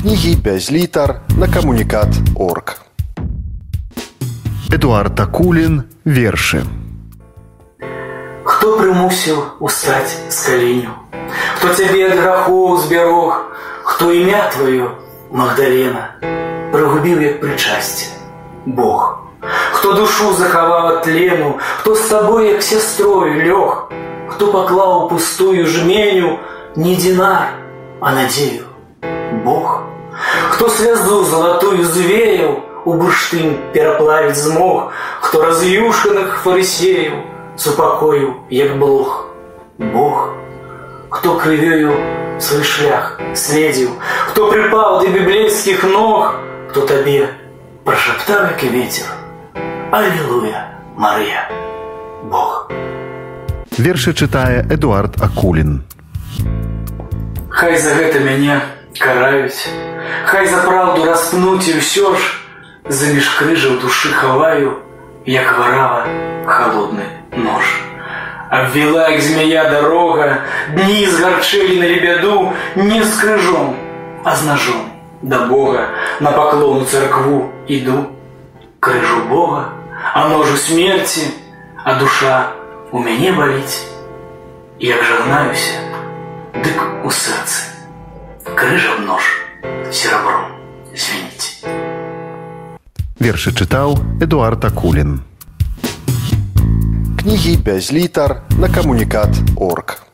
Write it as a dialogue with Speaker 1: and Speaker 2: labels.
Speaker 1: Кнігі без літар на камунікат орг.
Speaker 2: Эдуард Акулін вершы.
Speaker 3: Хто прымусіў устаць з каленю? Хто цябе ад грахоў збярог, хто імя тваё, Магдалена, прыгубіў як прычасце, Бог. Хто душу захаваў ад тлену, хто з сабой як сястрою лёг, хто паклаў пустую жменю не динар, а надею, Бог. Хто связу золотую звеяў, у бурштын пераплавіць змог, хто раз'юшаных фарысеяў супакоіў, як блох, Бог. Хто крывёю свой шлях следзіў, хто прыпаў да біблейскіх ног, хто табе прашаптаў як і ветер. Аллилуйя, Марыя, Бог.
Speaker 2: Вершы чытае Эдуард Акулін.
Speaker 3: Хай за гэта мяне караюць, Хай за праўду распнуць і ўсё ж заміж крыжаў душы хаваю, як варава холодны нож. Обвела як змея дорога, дні згарчэлі на лебяду не з крыжом, а з ножом. Да Бога на поклону церкву іду, крыжу Бога, а ножу смерці, а душа у мяне баліць. Як жагнаюся, дык у сэрцы, крыжам нож серабром звініць.
Speaker 2: Вершы чытаў Эдуард Акулін.
Speaker 1: Кнігі без літар на камунікат орг.